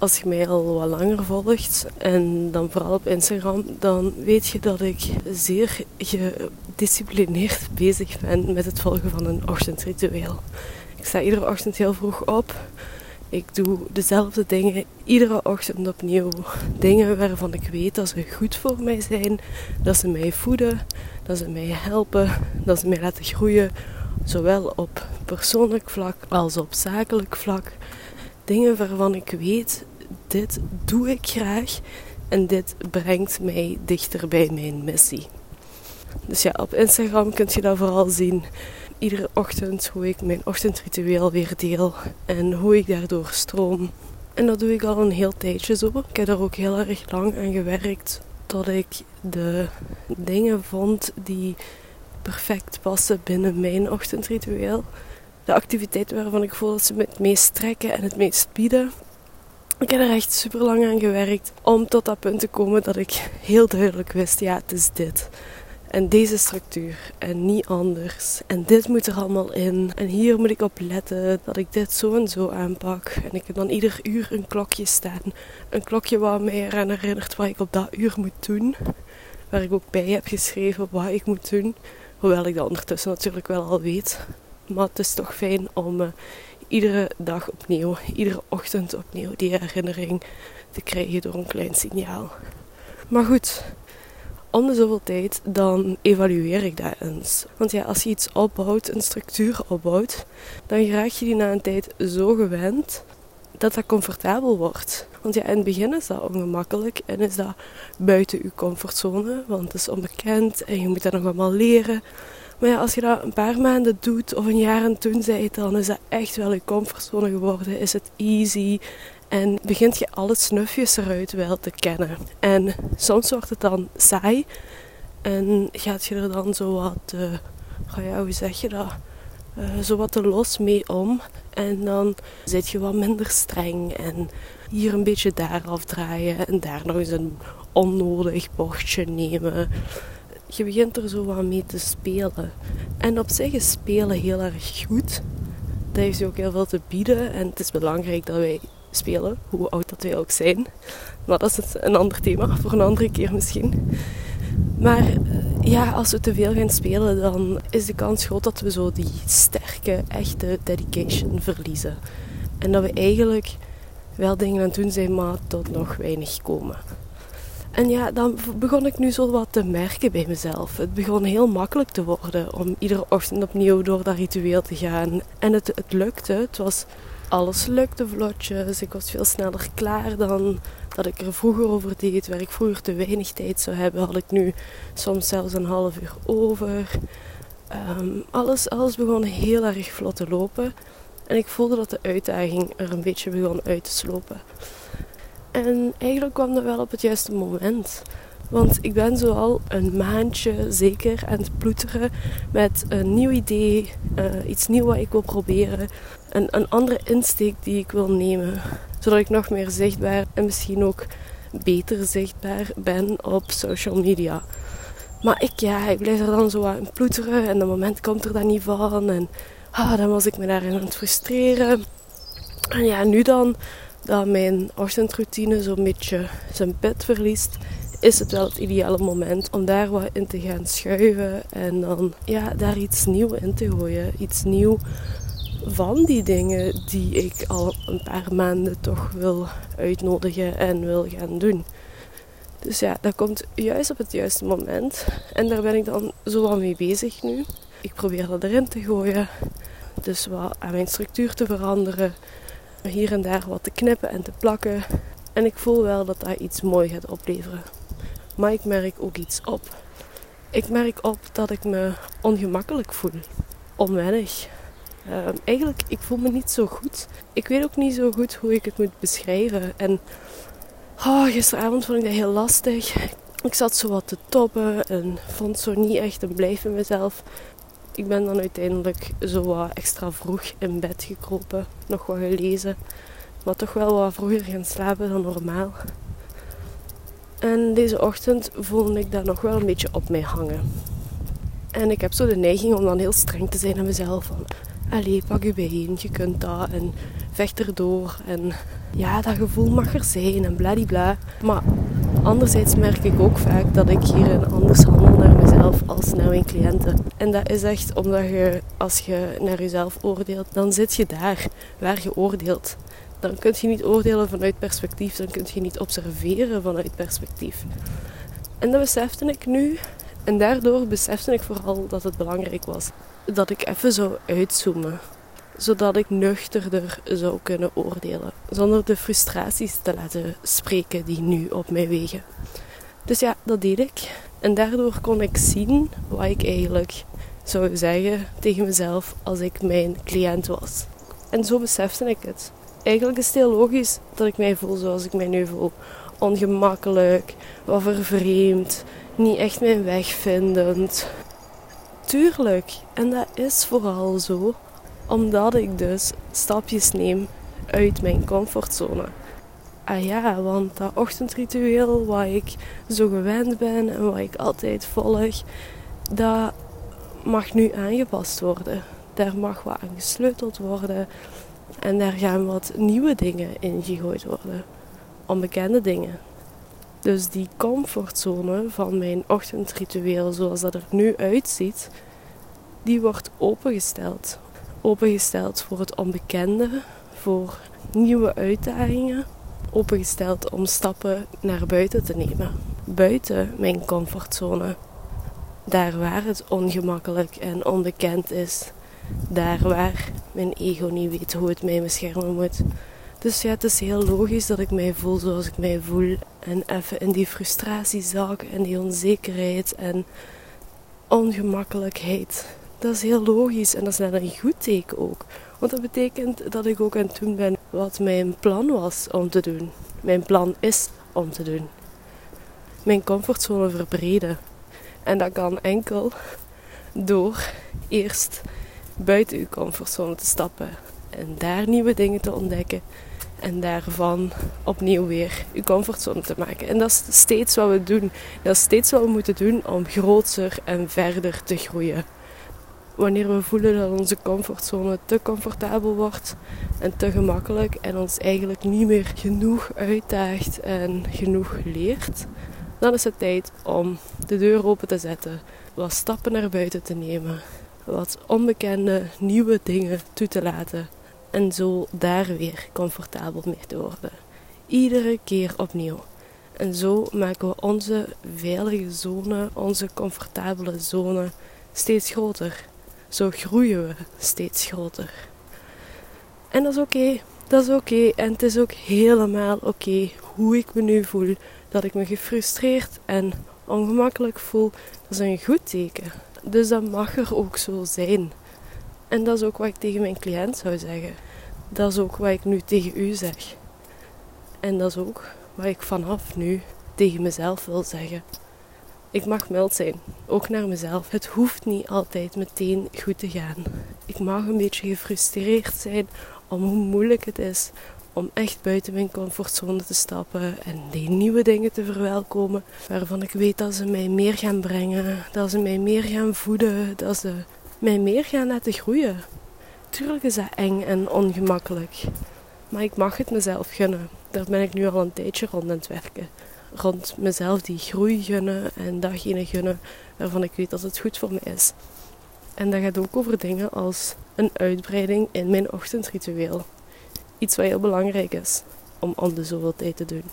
als je mij al wat langer volgt en dan vooral op Instagram, dan weet je dat ik zeer gedisciplineerd bezig ben met het volgen van een ochtendritueel. Ik sta iedere ochtend heel vroeg op. Ik doe dezelfde dingen iedere ochtend opnieuw. Dingen waarvan ik weet dat ze goed voor mij zijn, dat ze mij voeden, dat ze mij helpen, dat ze mij laten groeien, zowel op persoonlijk vlak als op zakelijk vlak. Dingen waarvan ik weet, dit doe ik graag en dit brengt mij dichter bij mijn missie. Dus ja, op Instagram kun je dat vooral zien iedere ochtend hoe ik mijn ochtendritueel weer deel en hoe ik daardoor stroom. En dat doe ik al een heel tijdje zo. Ik heb daar ook heel erg lang aan gewerkt tot ik de dingen vond die perfect passen binnen mijn ochtendritueel. De activiteiten waarvan ik voel dat ze me het meest trekken en het meest bieden. Ik heb er echt super lang aan gewerkt om tot dat punt te komen dat ik heel duidelijk wist: ja, het is dit. En deze structuur en niet anders. En dit moet er allemaal in. En hier moet ik op letten dat ik dit zo en zo aanpak. En ik heb dan ieder uur een klokje staan. Een klokje waar mij eraan herinnert wat ik op dat uur moet doen. Waar ik ook bij heb geschreven wat ik moet doen. Hoewel ik dat ondertussen natuurlijk wel al weet. Maar het is toch fijn om uh, iedere dag opnieuw, iedere ochtend opnieuw die herinnering te krijgen door een klein signaal. Maar goed, om de zoveel tijd, dan evalueer ik dat eens. Want ja, als je iets opbouwt, een structuur opbouwt, dan raak je die na een tijd zo gewend dat dat comfortabel wordt. Want ja, in het begin is dat ongemakkelijk en is dat buiten je comfortzone, want het is onbekend en je moet dat nog allemaal leren. Maar ja, als je dat een paar maanden doet of een jaar en toen zei dan is dat echt wel je comfortzone geworden. Is het easy en begint je alle snufjes eruit wel te kennen. En soms wordt het dan saai. En gaat je er dan zo wat, uh, hoe zeg je dat? Uh, zo wat te los mee om. En dan zit je wat minder streng. En hier een beetje daar afdraaien. En daar nog eens een onnodig bochtje nemen. Je begint er zo wat mee te spelen. En op zich is spelen heel erg goed. Dat heeft ook heel veel te bieden. En het is belangrijk dat wij spelen, hoe oud dat wij ook zijn. Maar dat is een ander thema voor een andere keer misschien. Maar eh, ja, als we te veel gaan spelen, dan is de kans groot dat we zo die sterke, echte dedication verliezen. En dat we eigenlijk wel dingen aan het doen zijn, maar tot nog weinig komen. En ja, dan begon ik nu zo wat te merken bij mezelf. Het begon heel makkelijk te worden om iedere ochtend opnieuw door dat ritueel te gaan. En het, het lukte. Het was alles lukte vlotjes. Ik was veel sneller klaar dan dat ik er vroeger over deed. Waar ik vroeger te weinig tijd zou hebben, had ik nu soms zelfs een half uur over. Ehm, alles, alles begon heel erg vlot te lopen. En ik voelde dat de uitdaging er een beetje begon uit te slopen. En eigenlijk kwam dat wel op het juiste moment. Want ik ben zo al een maandje zeker aan het ploeteren met een nieuw idee, uh, iets nieuws wat ik wil proberen een, een andere insteek die ik wil nemen. Zodat ik nog meer zichtbaar en misschien ook beter zichtbaar ben op social media. Maar ik, ja, ik blijf er dan zo aan ploeteren en op moment komt er dan niet van. En ah, dan was ik me daarin aan het frustreren. En ja, nu dan dat mijn ochtendroutine zo'n beetje zijn bed verliest, is het wel het ideale moment om daar wat in te gaan schuiven en dan ja, daar iets nieuws in te gooien. Iets nieuw van die dingen die ik al een paar maanden toch wil uitnodigen en wil gaan doen. Dus ja, dat komt juist op het juiste moment. En daar ben ik dan zo wat mee bezig nu. Ik probeer dat erin te gooien. Dus wat aan mijn structuur te veranderen. Hier en daar wat te knippen en te plakken. En ik voel wel dat dat iets mooi gaat opleveren. Maar ik merk ook iets op. Ik merk op dat ik me ongemakkelijk voel. Onwennig. Ehm, eigenlijk, ik voel me niet zo goed. Ik weet ook niet zo goed hoe ik het moet beschrijven. En oh, gisteravond vond ik dat heel lastig. Ik zat zo wat te toppen en vond zo niet echt een blijf in mezelf. Ik ben dan uiteindelijk zo wat extra vroeg in bed gekropen. Nog wat gelezen. Maar toch wel wat vroeger gaan slapen dan normaal. En deze ochtend voelde ik dat nog wel een beetje op mij hangen. En ik heb zo de neiging om dan heel streng te zijn aan mezelf. Van, allee, pak je bijeen, je kunt dat en vecht erdoor. En ja, dat gevoel mag er zijn en bladibla. Maar anderzijds merk ik ook vaak dat ik hierin anders handel naar mezelf als naar mijn cliënten. En dat is echt omdat je, als je naar jezelf oordeelt, dan zit je daar waar je oordeelt. Dan kun je niet oordelen vanuit perspectief, dan kun je niet observeren vanuit perspectief. En dat besefte ik nu. En daardoor besefte ik vooral dat het belangrijk was dat ik even zou uitzoomen zodat ik nuchterder zou kunnen oordelen, zonder de frustraties te laten spreken die nu op mij wegen. Dus ja, dat deed ik. En daardoor kon ik zien wat ik eigenlijk zou zeggen tegen mezelf als ik mijn cliënt was. En zo besefte ik het. Eigenlijk is het heel logisch dat ik mij voel zoals ik mij nu voel. Ongemakkelijk, wat vervreemd, niet echt mijn weg vindend. Tuurlijk, en dat is vooral zo omdat ik dus stapjes neem uit mijn comfortzone. Ah ja, want dat ochtendritueel wat ik zo gewend ben en wat ik altijd volg, dat mag nu aangepast worden. Daar mag wat aan gesleuteld worden en daar gaan wat nieuwe dingen in gegooid worden. Onbekende dingen. Dus die comfortzone van mijn ochtendritueel zoals dat er nu uitziet, die wordt opengesteld opengesteld voor het onbekende, voor nieuwe uitdagingen, opengesteld om stappen naar buiten te nemen. Buiten mijn comfortzone. Daar waar het ongemakkelijk en onbekend is. Daar waar mijn ego niet weet hoe het mij beschermen moet. Dus ja, het is heel logisch dat ik mij voel zoals ik mij voel. En even in die frustratie zak en die onzekerheid en ongemakkelijkheid dat is heel logisch en dat is net een goed teken ook. Want dat betekent dat ik ook aan het doen ben wat mijn plan was om te doen. Mijn plan is om te doen. Mijn comfortzone verbreden. En dat kan enkel door eerst buiten uw comfortzone te stappen en daar nieuwe dingen te ontdekken en daarvan opnieuw weer uw comfortzone te maken. En dat is steeds wat we doen. Dat is steeds wat we moeten doen om groter en verder te groeien wanneer we voelen dat onze comfortzone te comfortabel wordt en te gemakkelijk en ons eigenlijk niet meer genoeg uitdaagt en genoeg leert, dan is het tijd om de deur open te zetten, wat stappen naar buiten te nemen, wat onbekende nieuwe dingen toe te laten en zo daar weer comfortabel mee te worden. Iedere keer opnieuw. En zo maken we onze veilige zone, onze comfortabele zone steeds groter. Zo groeien we steeds groter. En dat is oké. Dat is oké. En het is ook helemaal oké hoe ik me nu voel. Dat ik me gefrustreerd en ongemakkelijk voel. Dat is een goed teken. Dus dat mag er ook zo zijn. En dat is ook wat ik tegen mijn cliënt zou zeggen. Dat is ook wat ik nu tegen u zeg. En dat is ook wat ik vanaf nu tegen mezelf wil zeggen. Ik mag mild zijn, ook naar mezelf. Het hoeft niet altijd meteen goed te gaan. Ik mag een beetje gefrustreerd zijn om hoe moeilijk het is om echt buiten mijn comfortzone te stappen en die nieuwe dingen te verwelkomen waarvan ik weet dat ze mij meer gaan brengen, dat ze mij meer gaan voeden, dat ze mij meer gaan laten groeien. Tuurlijk is dat eng en ongemakkelijk, maar ik mag het mezelf gunnen. Daar ben ik nu al een tijdje rond aan het werken rond mezelf die groei gunnen en datgene gunnen waarvan ik weet dat het goed voor mij is. En dat gaat ook over dingen als een uitbreiding in mijn ochtendritueel. Iets wat heel belangrijk is om om de zoveel tijd te doen.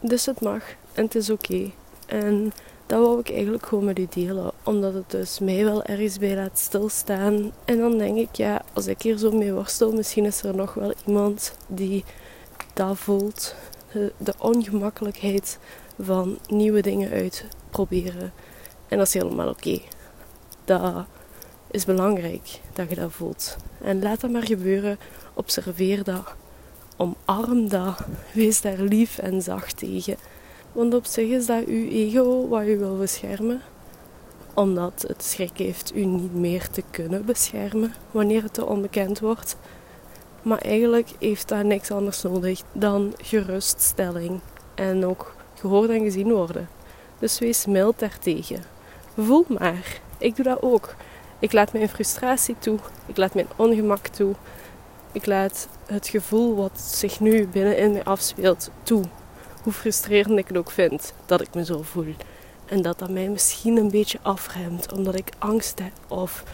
Dus het mag en het is oké. En dat wou ik eigenlijk gewoon met u delen, omdat het dus mij wel ergens bij laat stilstaan. En dan denk ik, ja, als ik hier zo mee worstel, misschien is er nog wel iemand die dat voelt de ongemakkelijkheid van nieuwe dingen uitproberen. En dat is helemaal oké. Dat is belangrijk dat je dat voelt. En laat dat maar gebeuren. Observeer dat. Omarm dat. Wees daar lief en zacht tegen. Want op zich is dat uw ego wat u wil beschermen. Omdat het schrik heeft u niet meer te kunnen beschermen wanneer het te onbekend wordt. Maar eigenlijk heeft dat niks anders nodig dan geruststelling en ook gehoord en gezien worden. Dus wees mild daartegen. Voel maar. Ik doe dat ook. Ik laat mijn frustratie toe. Ik laat mijn ongemak toe. Ik laat het gevoel wat zich nu binnenin mij afspeelt toe. Hoe frustrerend ik het ook vind dat ik me zo voel. En dat dat mij misschien een beetje afremt omdat ik angst heb of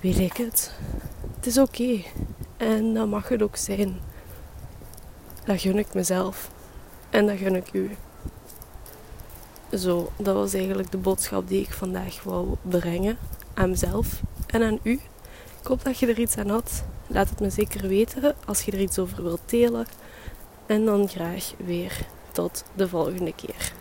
weet ik het. Het is oké. En dat mag het ook zijn. Dat gun ik mezelf. En dat gun ik u. Zo, dat was eigenlijk de boodschap die ik vandaag wou brengen aan mezelf en aan u. Ik hoop dat je er iets aan had. Laat het me zeker weten als je er iets over wilt delen. En dan graag weer tot de volgende keer.